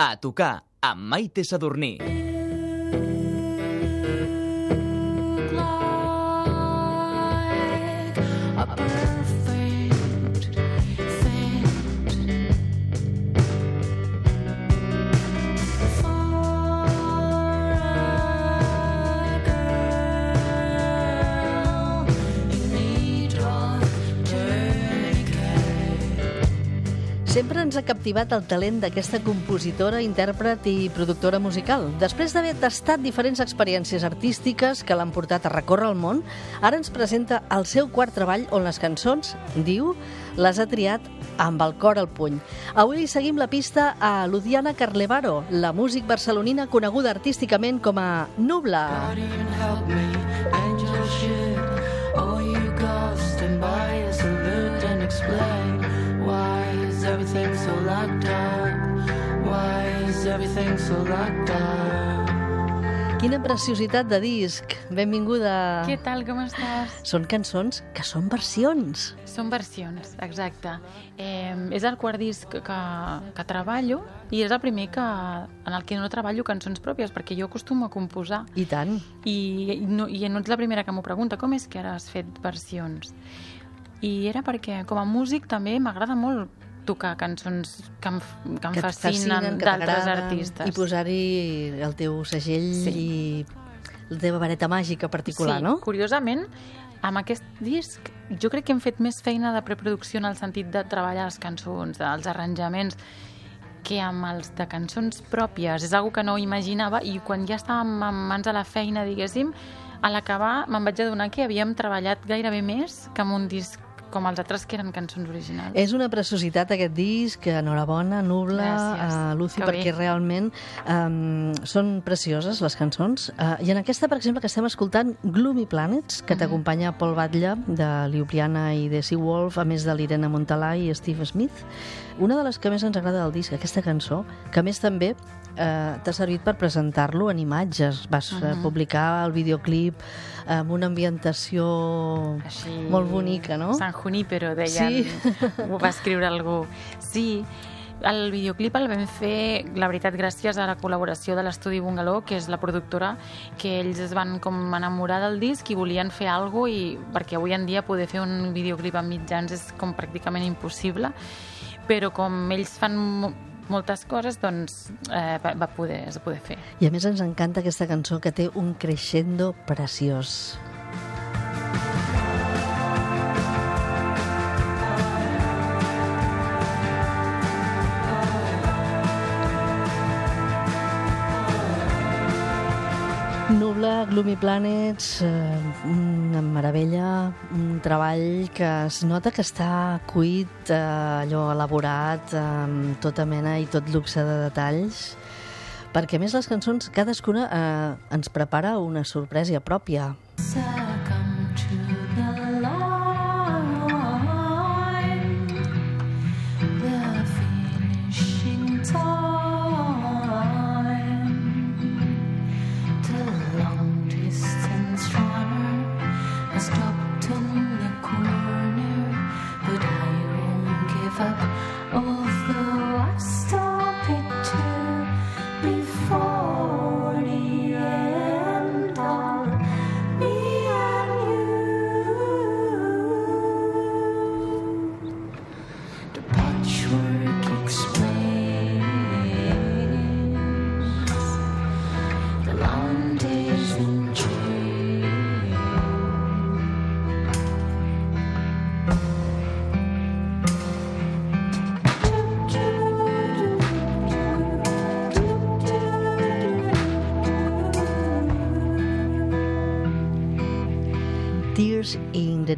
A tocar amb Maite Sadurní. Ens ha captivat el talent d'aquesta compositora, intèrpret i productora musical. Després d'haver tastat diferents experiències artístiques que l'han portat a recórrer el món, ara ens presenta el seu quart treball on les cançons, diu, les ha triat amb el cor al puny. Avui li seguim la pista a Luciana Carlevaro, la músic barcelonina coneguda artísticament com a Nubla. Not everything so locked up? Why is everything so locked up? Quina preciositat de disc. Benvinguda. Què tal, com estàs? Són cançons que són versions. Són versions, exacte. Eh, és el quart disc que, que treballo i és el primer que, en el que no treballo cançons pròpies, perquè jo acostumo a composar. I tant. I no, I no ets la primera que m'ho pregunta, com és que ara has fet versions? I era perquè, com a músic, també m'agrada molt tocar cançons que em, que em que fascinen d'altres artistes. I posar-hi el teu segell Sí. i la teva vareta màgica particular, sí, no? curiosament, amb aquest disc jo crec que hem fet més feina de preproducció en el sentit de treballar les cançons, dels arranjaments, que amb els de cançons pròpies. És algo que no imaginava i quan ja estàvem en mans de la feina, diguéssim, a l'acabar me'n vaig adonar que havíem treballat gairebé més que amb un disc com els altres que eren cançons originals. És una preciositat aquest disc, enhorabona, Nubla, Gràcies. uh, Lucy, Que perquè bé. realment um, són precioses les cançons. Uh, I en aquesta, per exemple, que estem escoltant Gloomy Planets, que t'acompanya Paul Batlle, de Liupliana i de Seawolf, a més de l'Irene Montalà i Steve Smith. Una de les que més ens agrada del disc, aquesta cançó, que més també eh, t'ha servit per presentar-lo en imatges. Vas uh Mhm. publicar el videoclip amb una ambientació Així... molt bonica, no? San Junípero, deien. Sí. Ho va escriure algú. Sí, el videoclip el vam fer, la veritat, gràcies a la col·laboració de l'Estudi Bungaló, que és la productora, que ells es van com enamorar del disc i volien fer alguna cosa, i perquè avui en dia poder fer un videoclip amb mitjans és com pràcticament impossible, però com ells fan mo- moltes coses, doncs eh, va, va poder, es va poder fer. I a més ens encanta aquesta cançó que té un crescendo preciós. Gloomy Planets, eh, una meravella, un treball que es nota que està cuit, eh, allò elaborat, amb tota mena i tot luxe de detalls, perquè més les cançons, cadascuna eh, ens prepara una sorpresa pròpia. Succumb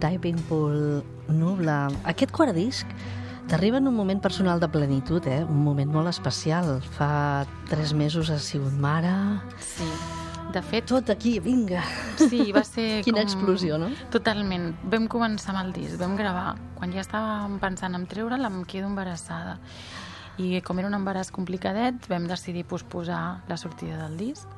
Diving Pool, Nubla. Aquest quart disc t'arriba en un moment personal de plenitud, eh? un moment molt especial. Fa tres mesos has sigut mare... Sí. De fet, Tot aquí, vinga! Sí, va ser Quina com... explosió, no? Totalment. Vam començar amb el disc, vam gravar. Quan ja estàvem pensant en treure'l, em quedo embarassada. I com era un embaràs complicadet, vam decidir posposar la sortida del disc.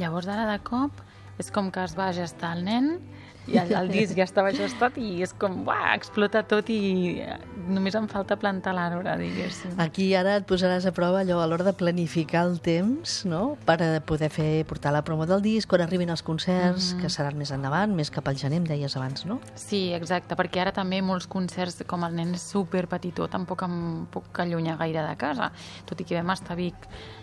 Llavors, ara de cop, és com que es va gestar el nen i el, el disc ja estava ajustat i és com, uah, explota tot i eh, només em falta plantar l'arbre, diguéssim. Aquí ara et posaràs a prova allò a l'hora de planificar el temps, no?, per a poder fer, portar la promo del disc, quan arribin els concerts, que seran més endavant, més cap al gener, em deies abans, no? Sí, exacte, perquè ara també molts concerts, com el nen és super petitó, tampoc em puc allunyar gaire de casa, tot i que vam estar a Vic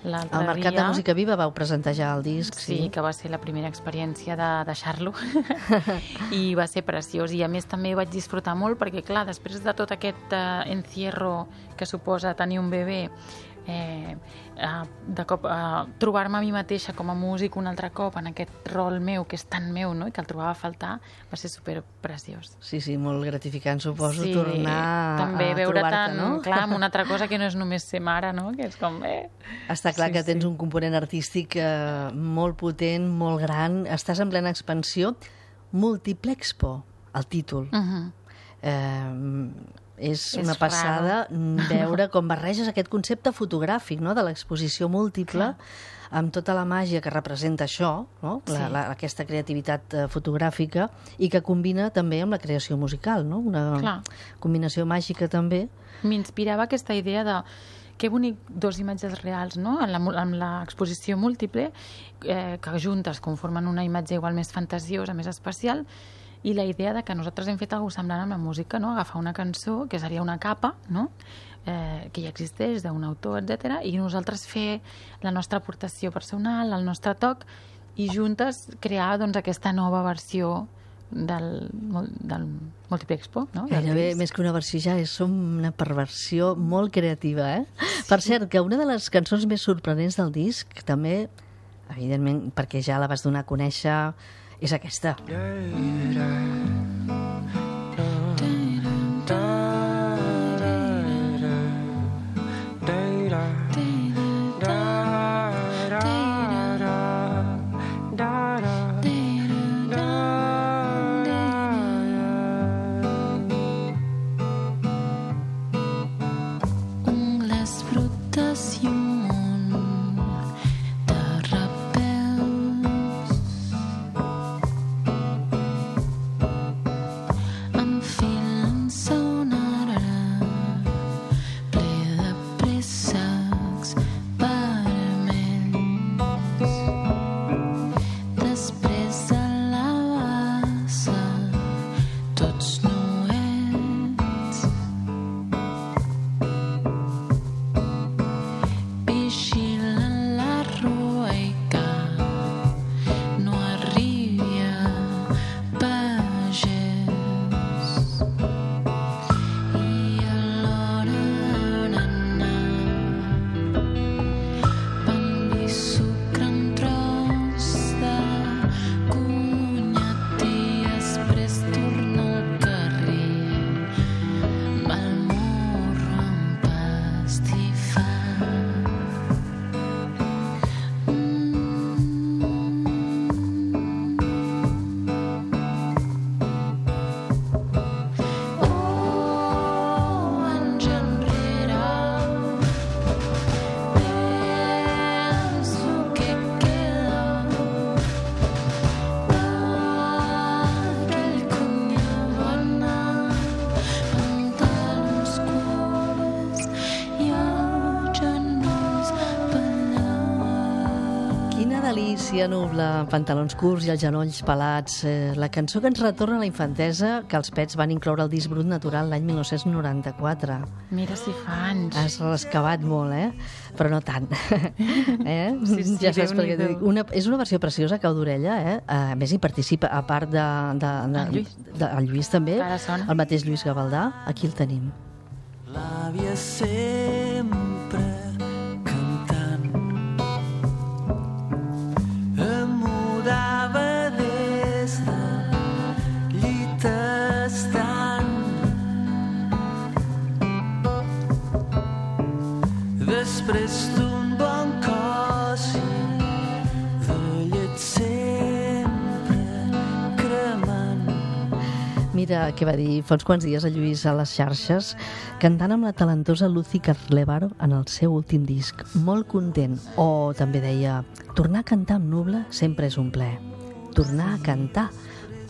l'altre Al Mercat dia. de Música Viva vau presentar ja el disc, Sí, sí. que va ser la primera experiència de deixar-lo i va ser preciós i a més també vaig disfrutar molt perquè clar, després de tot aquest encierro que suposa tenir un bebè eh, eh, de cop eh, trobar-me a mi mateixa com a músic un altre cop en aquest rol meu que és tan meu no? i que el trobava a faltar va ser super preciós Sí, sí, molt gratificant, suposo, sí, tornar també a veure tant, no? clar, amb una altra cosa que no és només ser mare, no? que és com... Eh. Està clar Sí, que tens sí. un component artístic eh, molt potent, molt gran, estàs en plena expansió. Multiplexpo, el títol. Uh -huh. Eh, és, És una passada raro. veure com barreges aquest concepte fotogràfic no? de l'exposició múltiple amb tota la màgia que representa això, no? la, Sí. la, aquesta creativitat eh, fotogràfica i que combina també amb la creació musical, no? una Clar. combinació màgica també. m'inspirava aquesta idea de que bonic dos imatges reals, no?, en l'exposició múltiple, eh, que juntes conformen una imatge igual més fantasiosa, més especial, i la idea de que nosaltres hem fet alguna semblant amb la música, no?, agafar una cançó, que seria una capa, no?, eh, que ja existeix, d'un autor, etc i nosaltres fer la nostra aportació personal, el nostre toc, i juntes crear, doncs, aquesta nova versió del, del Multiplexpo, no? Del Gairebé, més que una versió ja, és una perversió molt creativa, eh? Per cert, que una de les cançons més sorprenents del disc, també, evidentment, perquè ja la vas donar a conèixer, és aquesta. Ungles tots nuets delícia, Nubla, pantalons curts i els genolls pelats. Eh, la cançó que ens retorna a la infantesa que els pets van incloure al disc brut natural l'any 1994. Mira si fa anys. Has rescabat molt, eh? Però no tant. eh? Sí, sí, ja saps per què t'ho Déu-n'hi-do. dic. Una, és una versió preciosa, cau d'orella, eh? A més, hi participa, a part de... de, de, El Lluís. De, el Lluís també, el mateix Lluís Gavaldà. Aquí el tenim. L'àvia sempre després d'un bon cos de llet sempre cremant Mira què va dir fa uns quants dies el Lluís a les xarxes, cantant amb la talentosa Lucy Carlevaro en el seu últim disc. Molt content. O també deia, tornar a cantar amb Nubla sempre és un ple. Tornar a cantar.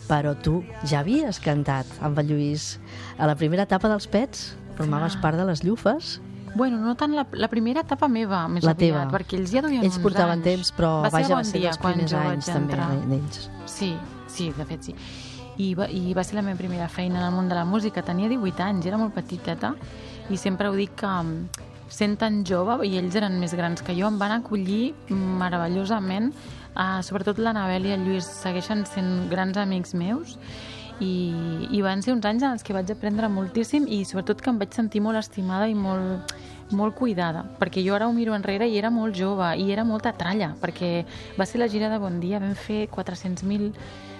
però tu ja havies cantat amb el Lluís. A la primera etapa dels Pets formaves part de les llufes. Bueno, no tant la, la primera etapa meva, més La aviat, teva. perquè ells ja duien Ells uns portaven anys. temps, però va ser vaja, bon va ser quan primers anys també d'ells. Sí, sí, de fet sí. I va, I va ser la meva primera feina en el món de la música. Tenia 18 anys, era molt petiteta, i sempre ho dic que mm, sent tan jove, i ells eren més grans que jo, em van acollir meravellosament. Uh, sobretot l'Anabel i el Lluís segueixen sent grans amics meus i, i van ser uns anys en els que vaig aprendre moltíssim i sobretot que em vaig sentir molt estimada i molt, molt cuidada, perquè jo ara ho miro enrere i era molt jove i era molta tralla, perquè va ser la gira de Bon Dia, vam fer 400.000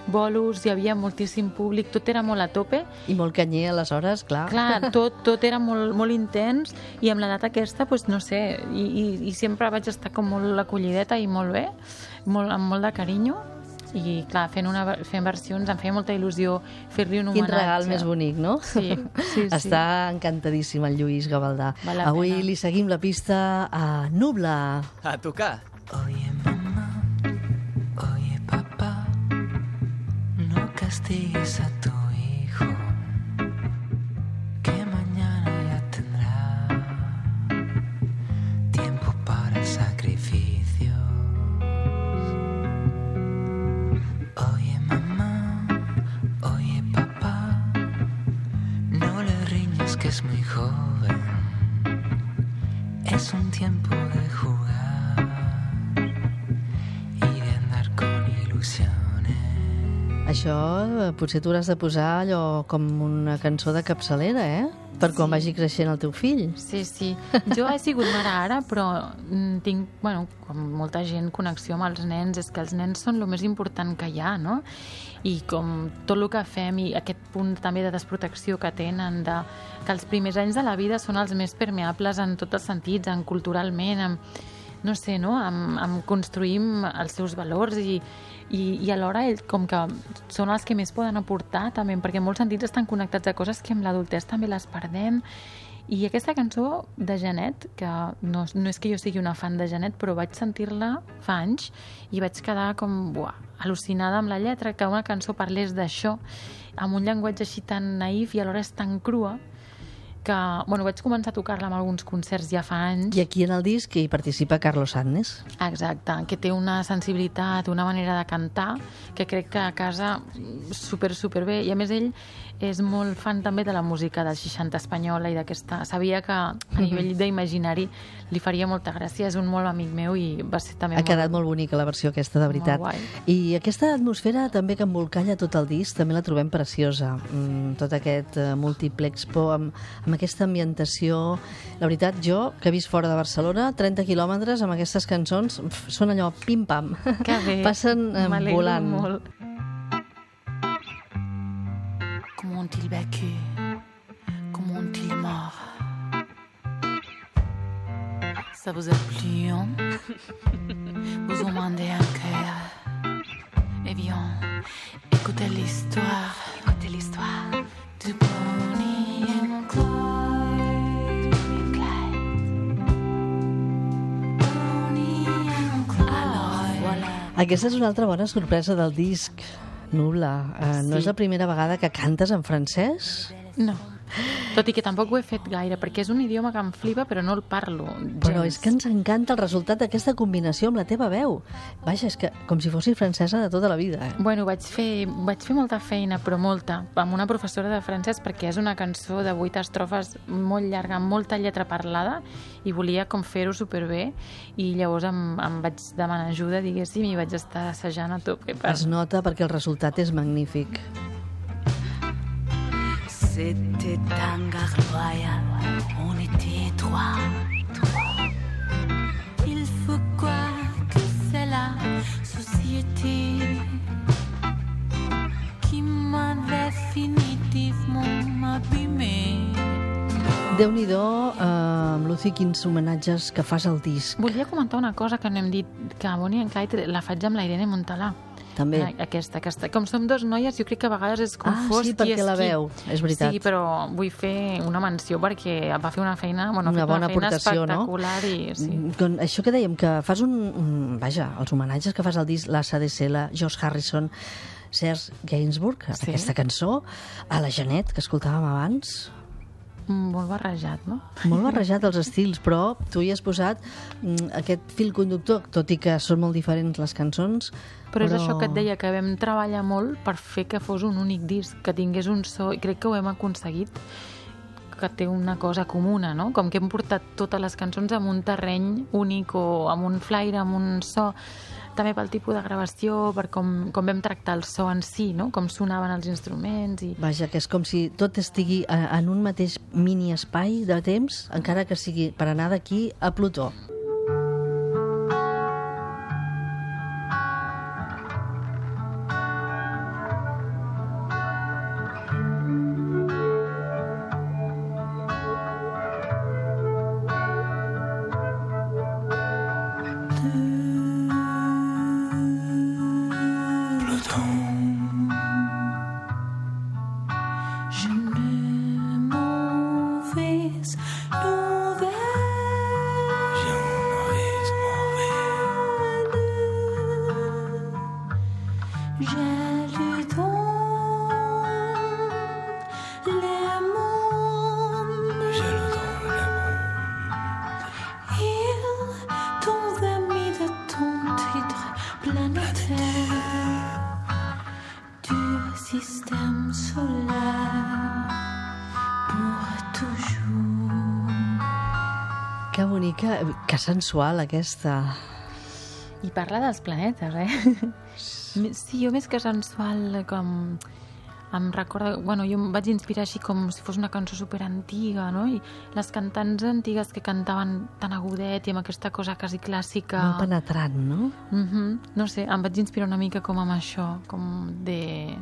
bolos, hi havia moltíssim públic, tot era molt a tope, I molt canyer, aleshores, clar. clar, tot, tot era molt, molt intens i amb l'edat aquesta, doncs, no sé, i, i, i sempre vaig estar com molt acollideta i molt bé, molt, amb molt de carinyo, i clar, fent, una, fent versions em feia molta il·lusió fer-li un Quin homenatge. regal més bonic, no? Sí, sí, sí. Està encantadíssim el Lluís Gavaldà. Val Avui pena. li seguim la pista a Nubla. A tocar. Oye mamá, oye papá, no castigues a tu potser tu hauràs de posar allò com una cançó de capçalera, eh? Per quan vagi creixent el teu fill. Sí, sí. Jo he sigut mare ara, però mm, tinc, bueno, com molta gent, connexió amb els nens. És que els nens són el més important que hi ha, no? I com tot el que fem i aquest punt també de desprotecció que tenen, de, que els primers anys de la vida són els més permeables en tots els sentits, en culturalment, en, no sé, no? Amb, amb construïm els seus valors i, i, i alhora ells com que són els que més poden aportar també, perquè en molts sentits estan connectats a coses que amb l'adultès també les perdem. I aquesta cançó de Janet, que no, no és que jo sigui una fan de Janet, però vaig sentir-la fa anys i vaig quedar com buah, al·lucinada amb la lletra, que una cançó parlés d'això, amb un llenguatge així tan naïf i alhora és tan crua, que, bueno, vaig començar a tocar-la en alguns concerts ja fa anys. I aquí en el disc hi participa Carlos Annes. Exacte, que té una sensibilitat, una manera de cantar, que crec que a casa super, super bé. I a més ell és molt fan també de la música del 60 espanyola i d'aquesta... Sabia que a nivell d'imaginari li faria molta gràcia, és un molt amic meu i va ser també Ha quedat molt bonica la versió aquesta, de veritat. I aquesta atmosfera també que embolcalla tot el disc, també la trobem preciosa. Mm, tot aquest uh, multiplex por, amb, amb aquesta ambientació. La veritat, jo, que he vist fora de Barcelona, 30 quilòmetres amb aquestes cançons, pf, són allò pim-pam. Que bé, Passen eh, volant. molt. Comment ont-ils vécu Comment ont-ils mort Ça vous a plu, hein Vous ont demandé un cœur Eh bien, écoutez l'histoire Écoutez l'histoire Aquesta és una altra bona sorpresa del disc, Nubla. Uh, no és la primera vegada que cantes en francès? No. Tot i que tampoc ho he fet gaire, perquè és un idioma que em flipa, però no el parlo gens. Però és que ens encanta el resultat d'aquesta combinació amb la teva veu. Vaja, és que com si fossis francesa de tota la vida. Eh? Bueno, vaig fer, vaig fer molta feina, però molta, amb una professora de francès, perquè és una cançó de vuit estrofes molt llarga, amb molta lletra parlada, i volia com fer-ho superbé, i llavors em, em vaig demanar ajuda, diguéssim, i vaig estar assajant a tope. Per... Es nota perquè el resultat és magnífic. C'était un gars royal, on était trois. Il faut quoi que c'est la société qui m'a définitivement abîmé. Déu-n'hi-do, eh, amb Lucy, quins homenatges que fas al disc. Volia comentar una cosa que no hem dit, que a Bonnie and Clyde la faig amb la Irene Montalà. També. A- Aquesta, aquesta. Com som dos noies, jo crec que a vegades és Ah, confós sí, qui perquè és la qui. veu, és veritat. Sí, però vull fer una menció perquè va fer una feina, bueno, Una bona una feina aportació, no? espectacular i sí. Mm, Con això que dèiem, que fas un... un vaja, els homenatges que fas al disc, la SADC, la Josh Harrison, Serge Gainsbourg, Sí. aquesta cançó, a la Janet, que escoltàvem abans. Mm, Molt barrejat, no? Molt barrejat els estils, però tu hi has posat mm, aquest fil conductor, tot i que són molt diferents les cançons. Però, és això que et deia, que vam treballar molt per fer que fos un únic disc, que tingués un so, i crec que ho hem aconseguit, que té una cosa comuna, no? Com que hem portat totes les cançons amb un terreny únic o amb un flaire, amb un so, també pel tipus de gravació, per com, com vam tractar el so en si, no? Com sonaven els instruments i... Vaja, que és com si tot estigui eh, en un mateix mini espai de temps, encara que sigui per anar d'aquí a Plutó. Sensual aquesta. I parla dels planetes, eh? Sí, jo més que sensual, com... Em recorda... Bueno, jo em vaig inspirar així com si fos una cançó superantiga, no? I les cantants antigues que cantaven tan agudet i amb aquesta cosa quasi clàssica... Molt penetrant, no? Mhm. No sé, em vaig inspirar una mica com amb això, com de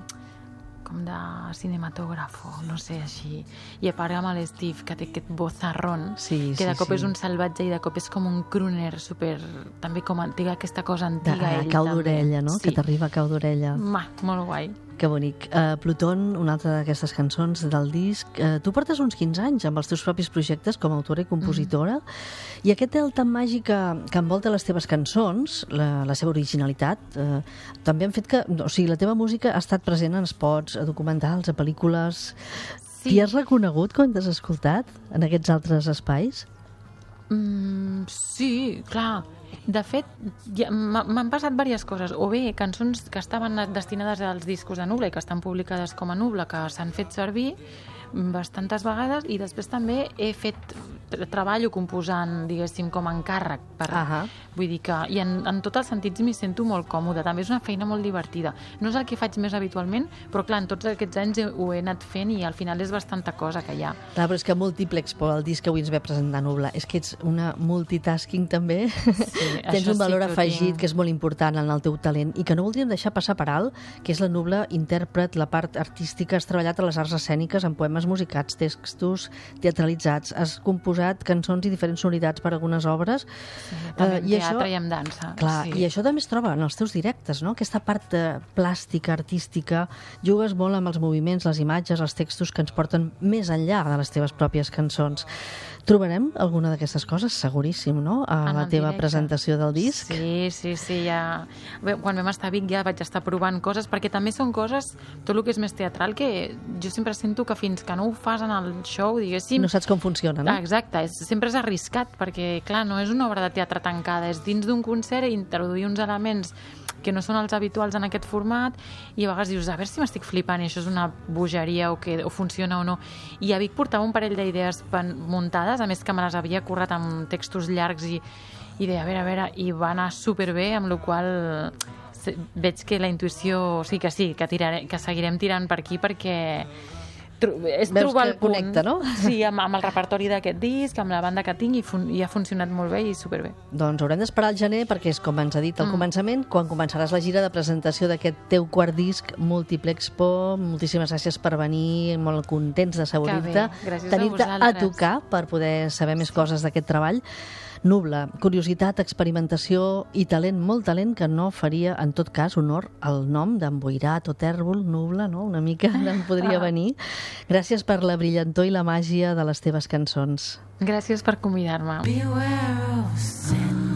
com de cinematògrafo, no sé, així. I a part amb l'Steve, que té aquest vozarrón, Sí, que de sí, cop sí. és un salvatge i de cop és com un crooner super... També com antiga, aquesta cosa De, antiga. a ell, cau d'orella, no? Sí. Que t'arriba a cau d'orella. Ma, molt guai. Que bonic. Uh, Pluton, una altra d'aquestes cançons del disc. Uh, tu portes uns 15 anys amb els teus propis projectes com a autora i compositora i aquest delta màgic que, que envolta les teves cançons, la, la seva originalitat, uh, també han fet que... O sigui, la teva música ha estat present en spots, a documentals, a pel·lícules... Sí. T'hi has reconegut quan t'has escoltat en aquests altres espais? Mm, sí, clar. De fet, ja, m'ha- m'han passat diverses coses. O bé, cançons que estaven destinades als discos de Nubla i que estan publicades com a Nubla, que s'han fet servir bastantes vegades i després també he fet tre- treballo composant, diguéssim, com a encàrrec. Per, Ahà. Vull dir que, i en, en tots els sentits m'hi sento molt còmoda. També és una feina molt divertida. No és el que faig més habitualment, però clar, en tots aquests anys ho he anat fent i al final és bastanta cosa que hi ha. Clar, però és que Multiplex, per el disc que avui ens ve presentar Nubla, és que ets una multitasking també. Tens això un valor sí que afegit tinc. que és molt important en el teu talent i que no voldríem deixar passar per alt, que és la Nubla intèrpret, la part artística, has treballat a les arts escèniques en poemes musicats, textos teatralitzats, has composat cançons i diferents sonoritats per a algunes obres. També Eh, en i això- teatre i en dansa. Clar, sí. i això també es troba en els teus directes, no? Aquesta part eh, plàstica, artística, jugues molt amb els moviments, les imatges, els textos que ens porten més enllà de les teves pròpies cançons. Trobarem alguna d'aquestes coses? Seguríssim, no? A En la teva directe. presentació del disc. Sí, sí, sí, ja... Bé, quan vam estar a Vic ja vaig estar provant coses, perquè també són coses, tot el que és més teatral, que jo sempre sento que fins que no ho fas en el show, diguéssim... No saps com funciona, no? Exacte, és, sempre és arriscat, perquè, clar, no és una obra de teatre tancada, és dins d'un concert i introduir uns elements que no són els habituals en aquest format i a vegades dius, a veure si m'estic flipant i això és una bogeria o, que, o funciona o no. I a Vic portava un parell d'idees muntades, a més que me les havia currat amb textos llargs i, i deia, a veure, a veure, i va anar superbé, amb la qual veig que la intuïció, sí que sí, que, tiraré, que seguirem tirant per aquí perquè és Veus trobar el punt. connecta, no? Sí, amb, amb el repertori d'aquest disc, amb la banda que tinc i, fun i ha funcionat molt bé i superbé. Doncs haurem d'esperar al gener perquè és com ens ha dit al començament, quan començaràs la gira de presentació d'aquest teu quart disc Multiplexpo. Moltíssimes gràcies per venir, molt contents de a tenir-te a, vosaltres. tocar per poder saber més coses d'aquest treball. Nubla, curiositat, experimentació i talent, molt talent que no faria en tot cas honor al nom d'emboirat o tèrbol, Nubla, no? Una mica en podria venir. Gràcies per la brillantor i la màgia de les teves cançons. Gràcies per convidar-me. Beware of sadness,